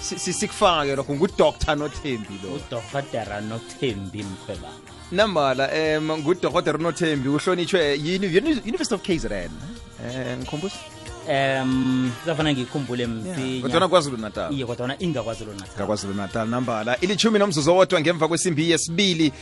sikufake lokho ngudr nothembi lo udr nothembi mkhweba nambala um ngudr nothembi uhlonitshwe yi-university of kzn um ngikhumbula um kuzafanele ngikhumbule msinya kodwana kwazulu natal iye kodwana ingakwazulu natal ngakwazulu natal nambala ilithumi nomzuzu owodwa ngemva kwesimbi yesibili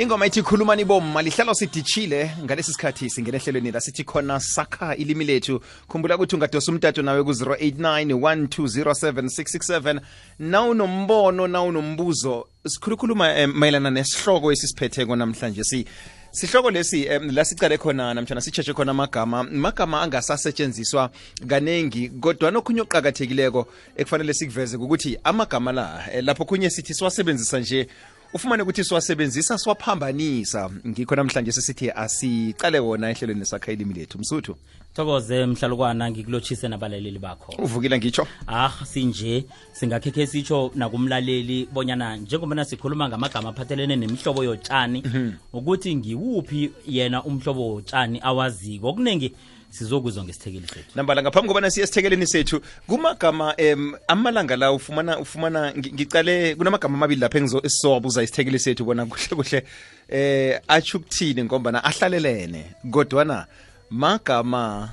ingoma ithi khulumani bomma lihlalo sidishile ngalesi sikhathi singena ehlelweni la sithi khona sakha ilimi lethu khumbula ukuthi ungadosa umtato nawe ku-089 1207667 nawunombono nawunombuzo sikhulukhuluma eh, mayelana nesihloko esisiphetheko namhlanje si sihloko lesi um la sicale khona namtshana sitshetshe khona amagama magama angasasetshenziswa kaningi kodwa nokhunye okuqakathekileko ekufanele sikuveze ukuthi amagama la eh, lapho khunye sithi siwasebenzisa nje ufumane ukuthi siwasebenzisa siwaphambanisa ngikho namhlanje sesithi asicale wona ehlelweni sakha ilimi lethu msuthu thokoze mhlalukwana ngikulotshise nabalaleli bakho uvukile ngitsho ah sinje singakhekhe sitsho nakumlaleli bonyana njengobana sikhuluma ngamagama aphathelene nemihlobo yotshani mhm. ukuthi ngiwuphi yena umhlobo wotshani awaziko okuningi sizokuzwa ngesithekeli sethu nambala ngaphambi kobana siye esithekeleni sethu kumagama um amalanga la ufumana ufumana ngi- ngicale kunamagama amabili lapha engizo- esizowabuza isithekeli sethu bona kuhle kuhle eh atsho ukuthini ngombana ahlalelene kodwana magama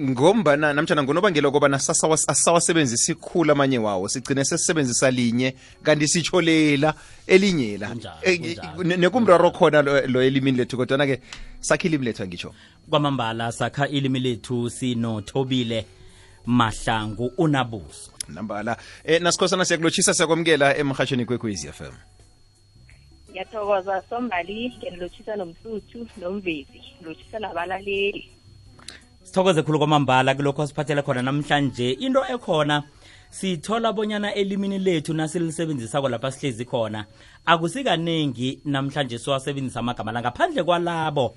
ngombana namtshana ngonobangela okobana sasawa- asawasebenzisi khulu amanye wawo sigcine sesisebenzisa linye kanti sitsho lela elinye la Kunjalo, Eh, kunjalo. ne- nekumraro khona lo lo elimini lethu kodwana-ke sakhe ilimi lethu angitsho kwamambala sakha ilimi lethu sinothobile mahlangu unabuso nambala eh nasikhosana siyakulotshisa siyakwamukela emhashweni kwekwezi FM ngiyathokoza sombali ngiyanilotshisa nomsuthu nomvezi ngilotshisa nabalaleli sithokoze khulu kwamambala kulokho siphathele khona namhlanje into ekhona sithola bonyana elimini lethu nasilisebenzisako lapha sihlezi khona akusikaningi namhlanje siwasebenzisa amagama la ngaphandle kwalabo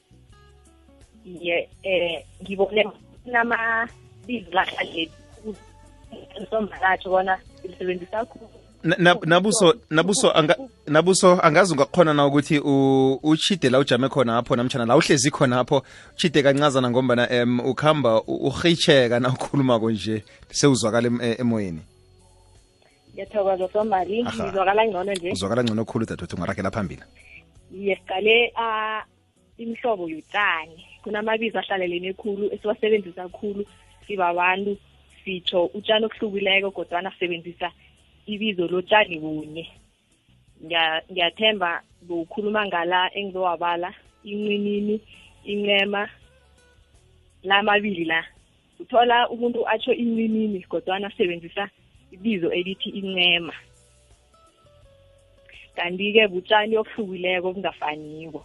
ye eh ngibone kunamabizo lahlale sombalatho bona ngisebenzisa khulu nabuso nabuso anga nabuso angazi ungakhona na ukuthi uchide la ujame khona apho namtshana la uhlezi khona apho uchide kancazana ngombana um ukhamba urhitsheka na ukhuluma konje sewuzwakala e, emoyeni ngiyathokoza somali ngizwakala ngcono nje uzwakala ngcono khulu dadwethu ungaragela phambili iye siqale ah, imihlobo yotshani kunamabizo ahlalelene khulu esiwasebenzisa khulu sibabantu sitho utshani okuhlukileko kodwana sisebenzisa ibizo lotshani kunye ngiyathemba ngokukhuluma ngala engizowabala inqinini incema lamabili la uthola umuntu atsho incinini kodwana asebenzisa ibizo elithi incema kanti-ke butshani obuhlukileko obungafaniko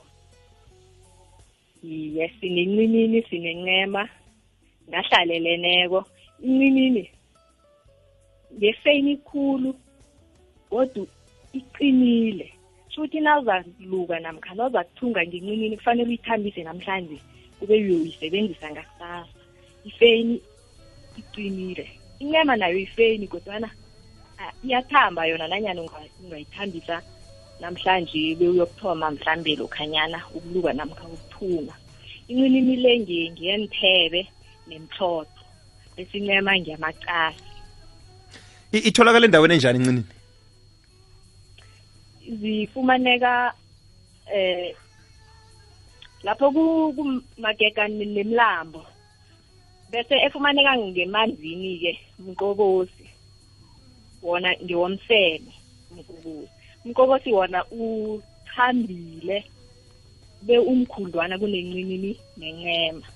iye sinencinini sinencema ngahlaleleneko incinini ngefeyini khulu kodwa iqinile shuthi nazaluka namkha nazakuthunga ngencinini kufanele uyithambise namhlanje kube uyoyisebenzisa ngakusasa ifeyini iqinile inyama nayo ifeyini kodwana iyathamba yona nanyana ungayithambisa namhlanje bewuyokuthoma mhlambe lokhanyana ukuluka namkha ukuthunga incinini le ngiyenithebe nemtlotho esincema ngemacasi itholakala endaweni enjani incinini zifumaneka eh lapho kumagega nemlambo bese efumaneka ngemanzini ke mqobosi wona ngiwomseme mqobosi mqobosi wona uchambile be umkhudlwana kunencinini nencema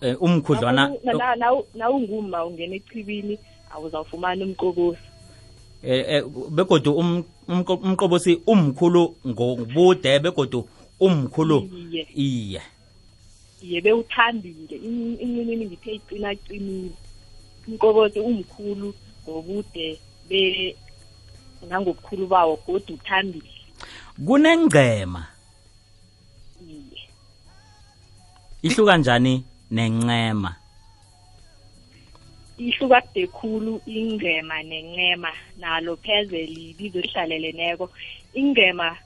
eh umkhudlwana nawungumma ungena echibini awuzawufumana umqokosi eh, eh begodu um, umqobosi umkhulu ngobude begodu umkhulu iye yebe uthambile incinini ngithe iqina qinile umqobosi umkhulu ngobude be nangobukhulu bawo kodwa uthambile kunengcema ihluka njani nencema ihluka kudekhulu ingcema nencema nalo pheze libizo elihlalelenego ingcema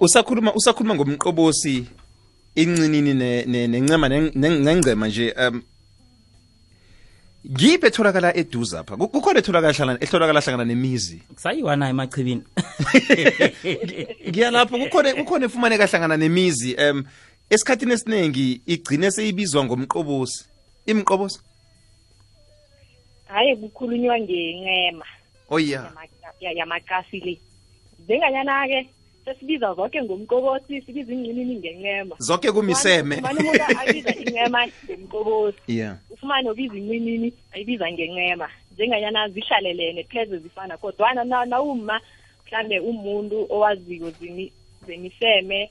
usakhuluma usakhuluma ngomqobosi incinini nencema nengcema nje um ngiphi etholakala eduze apha kukhona etholakala etholakala hlangana nemizi kusayiwa nayo emachibini ngiyalapho kukhona kukhona efumaneka hlangana nemizi um esikhathini esiningi igcine seyibizwa ngomqobosi imqobosi hayi kukhulunywa ngencema oya oh, yamacasi le njenganyana-ke sesibiza zonke ngomqobosi sibiza ingcinini ngencema zonke kumiseme ufumane umuntu abiza incema ngomqobosi yeah. ufumane ubiza incinini ayibiza ngencema njenganyana zihlalelene pheze zifana kodwana nawuma mhlambe umuntu owaziko zemiseme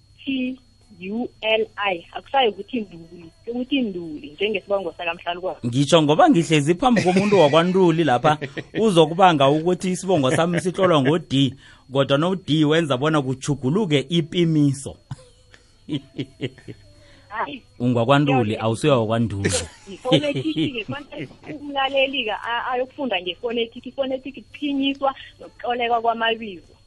t u l i akusayo ukuthi nduli ukuthi nduli njengesibongo sakamhlalukwana ngitsho ngoba ngihlezi phambi komuntu wakwantuli lapha uzokubanga ukuthi isibongo sami sihlolwa ngo-d kodwa no-d wenza bona kuchuguluke ipimiso ungwakwantuli awusuya wakwantuli umlaleli-ke ayokufunda ngefonetiki ifonetiki kuphinyiswa nokuxoleka kwamabizo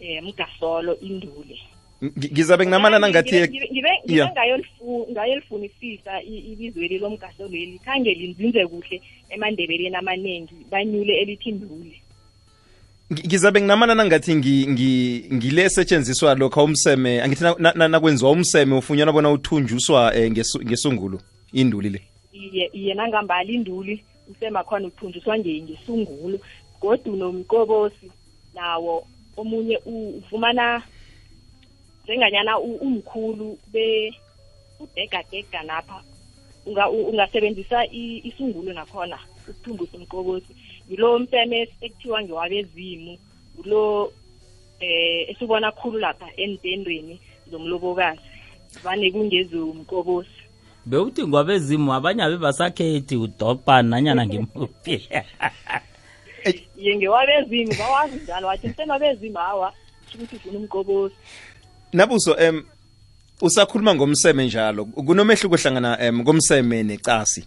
eh mgasolo indule ngizabe nginamanana ngathi ngibe ngayolifunisisa ibizweli lomgasolweli khange linzinze kuhle emandebeleni amaningi banyule elithi ndule ngizabe nginamanana ngathi ngile esetshenziswa lokha umseme angithi nakwenziwa umseme ufunyana bona uthunjuswa eh, ngesungulo induli le iye iye nangambali induli usemakhwana uthunjiswa ngesungulo godu nomqobosi nawo omunye ufumana njenganyana umkhulu be udegadega napha ungasebenzisa isungulo nakhona ukuthungusa umqobosi ngilo mfeme ekuthiwa ngiwabezimu ngulo eh esibona khulu lapha entendweni zomlobokazi vane kungezi umqobosi bewuthi ngwabezimu abanye abe basakhethi udopa nanyana ngimuphi ye ngewabezimu bawazi njalo wathi msenabezimu hawa ukuthi ufuna umqobosi nabuso um usakhuluma ngomseme njalo kunomehluko hlangana um komseme necasi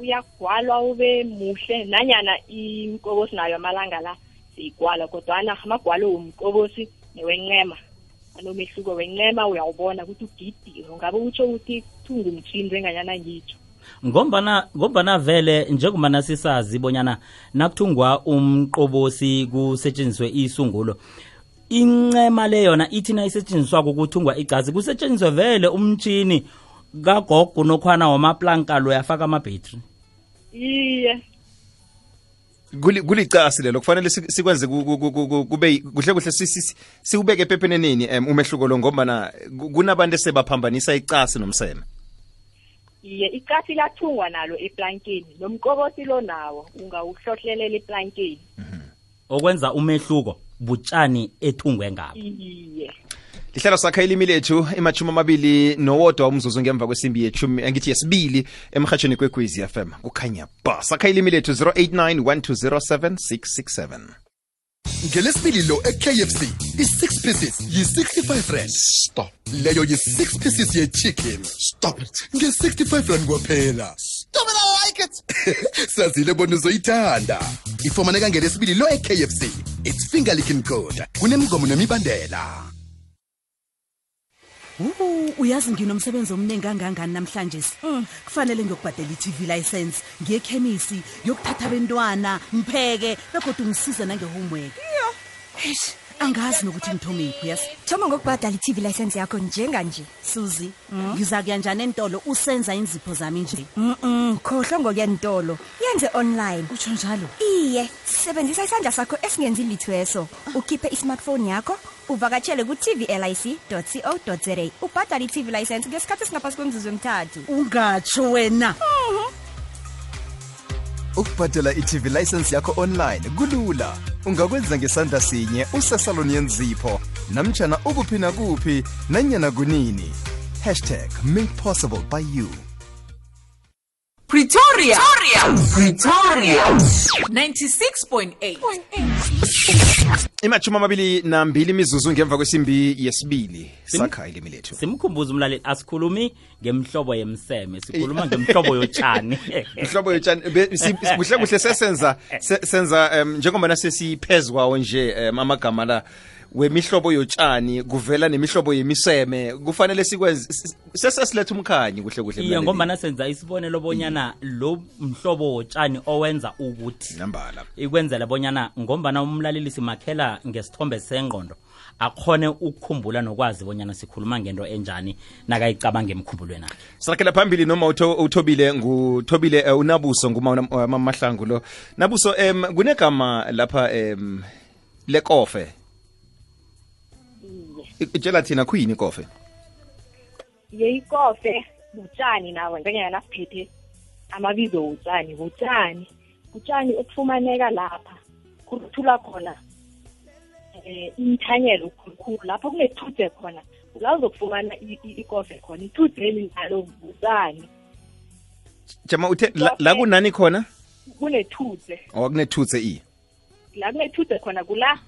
uyagwalwa ube muhle nanyana imkobosi nayo amalanga la siyigwala kodwana amagwalo womkobosi newencema anomehluko wencema uyawubona ukuthi ugidiwe ngabe utsho ukuthi thungumtshini njenganyana ngitsho ngombana ngombana vele njengobana sisazi bonyana nakuthungwa umqobosi kusetshenziswe isungulo incema le yona ithi nayisetshenziswako ukuthungwa igazi kusetshenziswe vele umtshini kagogo nokhwana wamaplanka lo yafaka amabhetri iye kulicasi lelo kufanele sikwenze kube kuhle kuhle siwubeke epepheneneni um umehluko lo ngombana kunabantu esebaphambanisa icasi nomseme iye icasi lathungwa nalo eplankeni nomkobosi lo nawo ungawuhlohlelela eplankeni mhm. okwenza umehluko butshani ethungwe ngabo iye lihlelo sakha ilimi lethu emashumi amabili nowodwa umzuzu ngemva kwesimbi yeshumi angithi yesibili emhatshweni kwegwezi f m kukhanya ba sakha ilimi lethu 089 1207667 ngelesibili lo ekfc i-six pieces yi-65 rand stop leyo yi-6 pieces ye-chicken stop it nge-65 rand kwaphela stop it i like it sazile bona uzoyithanda ifumaneka ngelesibili lo e-kfc it's finger licking code kunemgomo nemibandela Uhu uyazi nginomsebenzi omningi kangangani namhlanje. Mm. Kufanele ngiyokubhadela iTV license, ngiye ekhemisi, yokuthatha abantwana, ngipheke begodwa ngisize nange homework. Eish. angazi nokuthi ngithome yiphi yes thoma ngokubhadala i-tv license yakho njenganje suzi mm. ngiza kuya njani entolo usenza inzipho zami nje mm khohlwa ngokuya entolo yenze online utsho njalo iye sebenzisa isandla sakho esingenzi lithweso ukhiphe i-smartphone yakho uvakatshele ku-tvlic co za ubhadala i-tv license ngesikhathi esingaphasi kwemzuzu emithathu ungatsho wena mm -hmm. ukubhadela i-tv license yakho online kulula ungakwenza ngesandla sinye usesaloni yenzipho namtshana ukuphi nakuphi nanyana kunini hashtag make possible by you Pretoria. Pretoria. 96.8. Imachuma amabili nambili imizuzu ngemva kwesimbi yesibili sakha ilimi lethu. Simkhumbuza umlaleli asikhulumi ngemhlobo yemseme sikhuluma ngemhlobo yotshani mhlobo yotshani kuhle kuhle sesenza senza um, njengoba sesiphezukwawo nje um, amagama la wemihlobo yotshani kuvela nemihlobo yemiseme kufanele sikwenze sesesiletha umkhanyi kuhle kuhle iye ngombana senza isibonelo bonyana mm. lo mhlobo wotshani owenza ukuthi nambala ikwenzela bonyana ngombana umlalelisi makhela ngesithombe sengqondo akhone ukukhumbula nokwazi bonyana sikhuluma ngento enjani nakayicabanga emkhumbulweni akhe sirakela phambili noma uthobile nguthobile uh, unabuso ngumamahlangu eh, lo nabuso um kunegama lapha um lekofe itshela thina khuyini ikofe yeyikofe butshani nawo njengenyana nasiphethe amabizo wutshani butshani butshani okufumaneka lapha kuthula khona um eh, imthanyelo khulukhulu lapho kunethudze khona la uzokufumana ikofe khona ithudzeni nalo butshani jama uthe la kunani khona kunethudze okunethudze oh, iye la kunethude khona kula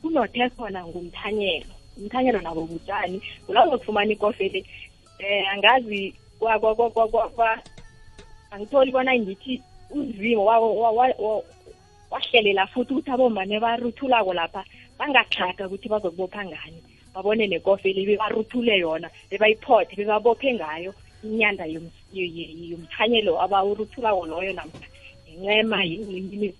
kunothe khona ngumthanyelo umthanyelo nabo butshani kula uzokufumana ikofe le um angazi angitholi bona ngithi uzimo wahlelela futhi ukuthi abomane baruthulako lapha bangaxhaga ukuthi bazokubopha ngani babone nekofe le bebaruthule yona bebayiphothe bebabophe ngayo inyanda yomthanyelo abawuruthulako loyo namkha yincema yini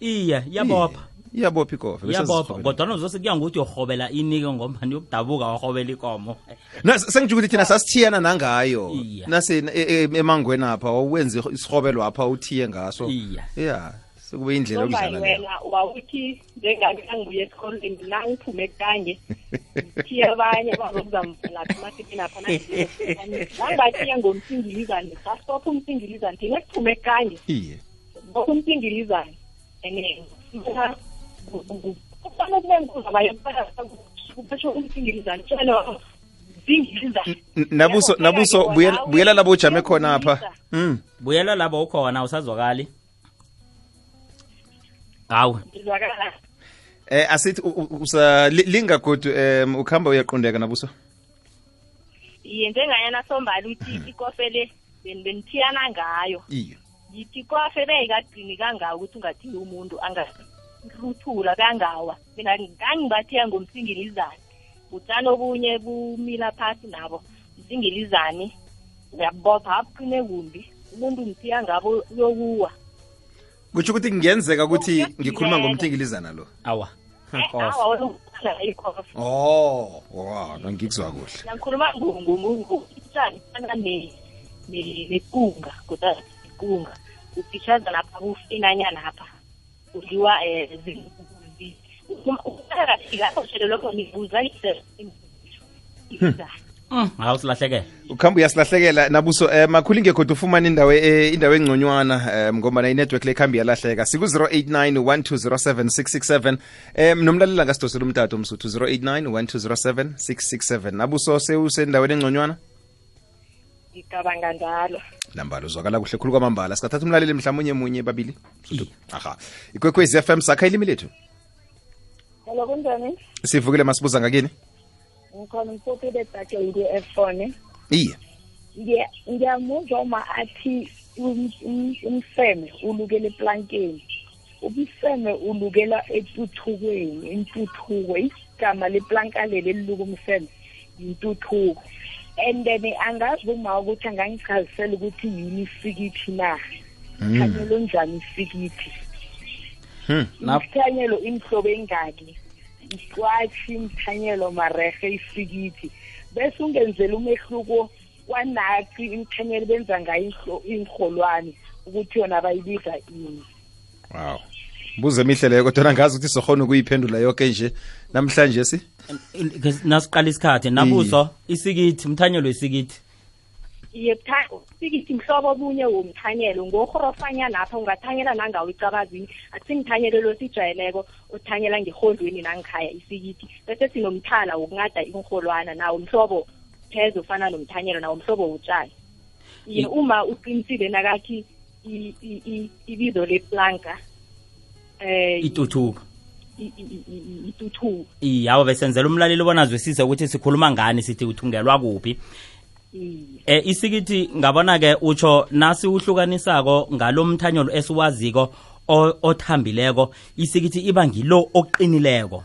iye yabopha iyabopha ikofa iyabopha kodwana uzose kuya ngokuthi yorhobela inike ngombani yokudabuka warhobela ikomo na sengijho ukuthi thina sasithiyana nangayo Iya. nase e- e- emangweni apha wawuwenza irh- isirhobelo apha uthiye ngaso Iya. ya sekube indlela Ngoba yokudlala leyo wena wawuthi njengami kangibuye esikolweni nangiphume kanye thiye abanye bazokuzamvelaphi masikinapha nangibathiya ngomsingilizane sasopha umsingilizane thina kuphume kanye iye ngoba umsingilizane and kufanele kube nkuza baye kuphetshwa umsingilizane tshelo nabuso nabuso buyela buyela labo ujame khona apha mm buyela labo ukhona usazwakali hawu eh asithi usa linga godu um ukhamba uyaqondeka nabuso iye njenganyana sombali uthi ikofele benithiyana ngayo iye ngithi kwafe beyikagcini kangaka ukuthi ungathiyi umuntu angaruthula kangawa mina ngangibathiya ngomsingilizane butshani obunye bumila phasi nabo msingilizane ngiyabopha abuqine kumbi umuntu ngithiya ngabo uyokuwa kutsho ukuthi kungenzeka ukuthi ngikhuluma ngomthingilizana lo awa Eh, oh wow ngangikuzwa kuhle ngikhuluma nekunga kodwa ikunga kuphishaza lapha kufinanyana lapha kudliwa um eh, zimbuzi uphakathi lapho shelo lokho nibuza hmm. Mm, hawu silahlekela ukhamba uyasilahlekela nabuso um eh, makhulu ingekhoda ufumana indawo eh, indawo engconywana um eh, ngombana inetwork le ikhambi yalahleka siku-089 1207667 um nomlalela ngasidosela umtato msuthu 089 1207667 nabuso sewusendaweni engconywana ngicabanga njalo nambala uzwakala kuhle khulu kwamambala singathatha umlaleli mhlawumunye munye babili aha ikwekhwezi fm sakha ilimi lethu hello kunjani sivukile masibuza ngakini ngikhona umfoti bedake ngi-efone iye ngiyamuzwa uma athi um, um, umfeme ulukele eplankeni umfeme ulukela etuthukweni intuthuko igama leplanka leli eliluka umfeme yintuthuko and then angazi uma ukuthi angangichazisela ukuthi yini isikithi na hmm. khanyelo njani isikithi hmm. imithanyelo imhlobo engaki iqwatshi imithanyelo marehe isikithi bese ungenzela umehluko kwanathi imithanyelo benza ngayo iinrholwane ukuthi yona bayibiza ini wow buze emihle leyo kodwa ngazi ukuthi sokhona ukuyiphendula yoke nje namhlanje si nasiqala isikhathi nabuso isikithi umthanyelo wesikithi iye sikisi mhlobo obunye womthanyelo ngorhorofanya lapha ungathanyela nangawo icabazini akusingithanyelo losijayeleko othanyela ngerhondweni nangikhaya isikithi bese sinomthala wokuncada inrholwana nawo mhlobo pheze ufana nomthanyelo nawo mhlobo wotshani iye uma uqinisile nakathi ibizo leplanka eh ituthuka ituthuka iyawo besenzela umlaleli bona azwisise ukuthi sikhuluma ngani sithi uthungelwa kuphi eh isikithi ngabona ke utsho nasi uhlukanisako ngalomthanyolo esiwaziko othambileko isikithi iba ngilo oqinileko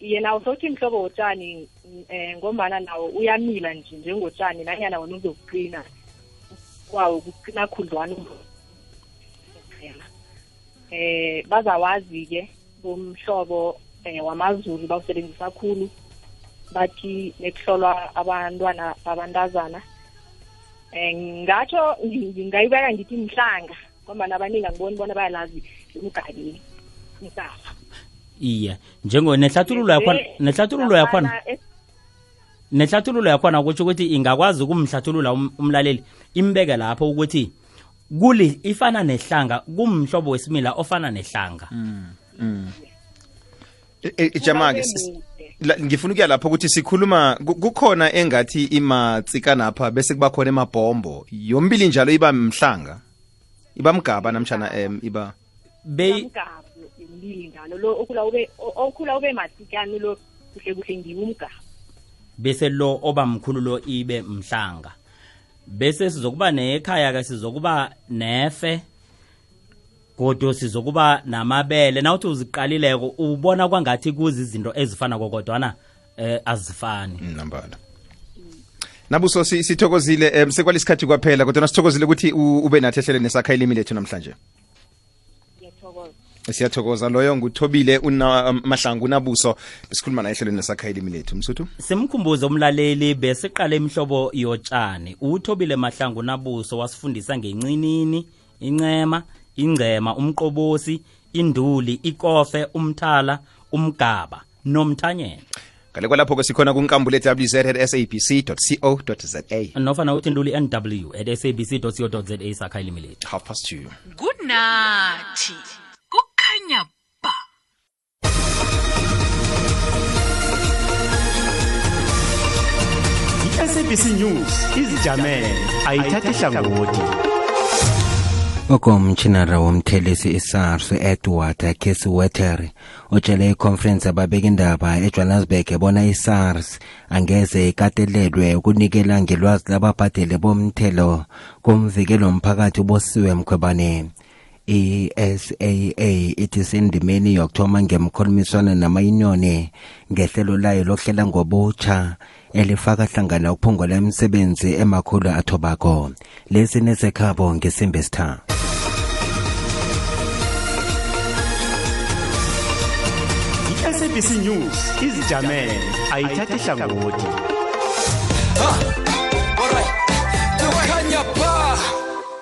iye nawo sokuthi mhlobo wotshani um eh, ngombana nawo uyamila nje njengotshani nanyana wona uzokuqina kwawo kuqina khudlwana um eh, bazawazi-ke bomhlobo eh, wamazulu bawusebenzisa khulu bathi nekuhlolwa abantwana babantazana um ngatho ngingayibeka ngithi mhlanga ngombana abaningi angiboni bona bayalazi umgani umsaba iye njengo nehlathululo yakhona nehlathululo yakhona nehlathululo yakhona ukuthi ukuthi ingakwazi ukumhlathulula um-, umlaleli imbeke lapho ukuthi kuli ifana nehlanga kumhlobo wesimila ofana nehlanga mm. Mm. ijamake ngifuna ukuya lapho ukuthi sikhuluma kukhona engathi imatsikanapha bese kuba khona emabhombo yombili njalo iba mhlanga iba mgaba namtshana um iba beyingalo lo okhula ube okhula ube masikani lo kuhle kuhle ngiwumgaba bese lo oba mkhulu lo ibe mhlanga bese sizokuba nekhaya ke sizokuba nefe godo sizokuba namabele nawuthi uziqalileko ubona kwangathi kuzi izinto ezifana kokodwana eh azifani mm, nambala nabuso sithokozile um sekwalesikhathi kwaphela kodwa sithokozile ukuthi ube nathi ehleleni esakha ilimi lethu namhlanje siyathokoza loyo nguthobile unamahlangu um, unabuso besikhuluma naye ehlelweni lesakha ilimi lethu msuthu simkhumbuze umlaleli besiqale imihlobo yotshani uthobile mahlangu unabuso wasifundisa ngencinini incema ingcema umqobosi induli ikofe umthala umgaba nomthanyela ngale kwalapho-ke sikhona kunkambu le-wz at sabc co za nofana uthi nduli nw at sabc co za sakha ilimi lethu half past two kunathi kukhanya i-sabc news izijamele ayithathi hlangothi okomtshinara womthelisi isars edward kesiwetere utshele ikhonferensi ababekindaba ejohannesburg bona isars angeze ikatelelwe ukunikela ngelwazi lababhadeli bomthelo kumvikelo mphakathi ubosiwe mkhwebane i-SAA ithi sendimeni yokuthoma ngemkhulumiswano namayinoni ngehlelo layo lokuhlela ngobutsha elifaka hlangana ukuphungula imisebenzi emakhulu athobako lesi nesekhabo ngesimbi esithathu i-sabc news izijamele ayithathi hlangothi ah,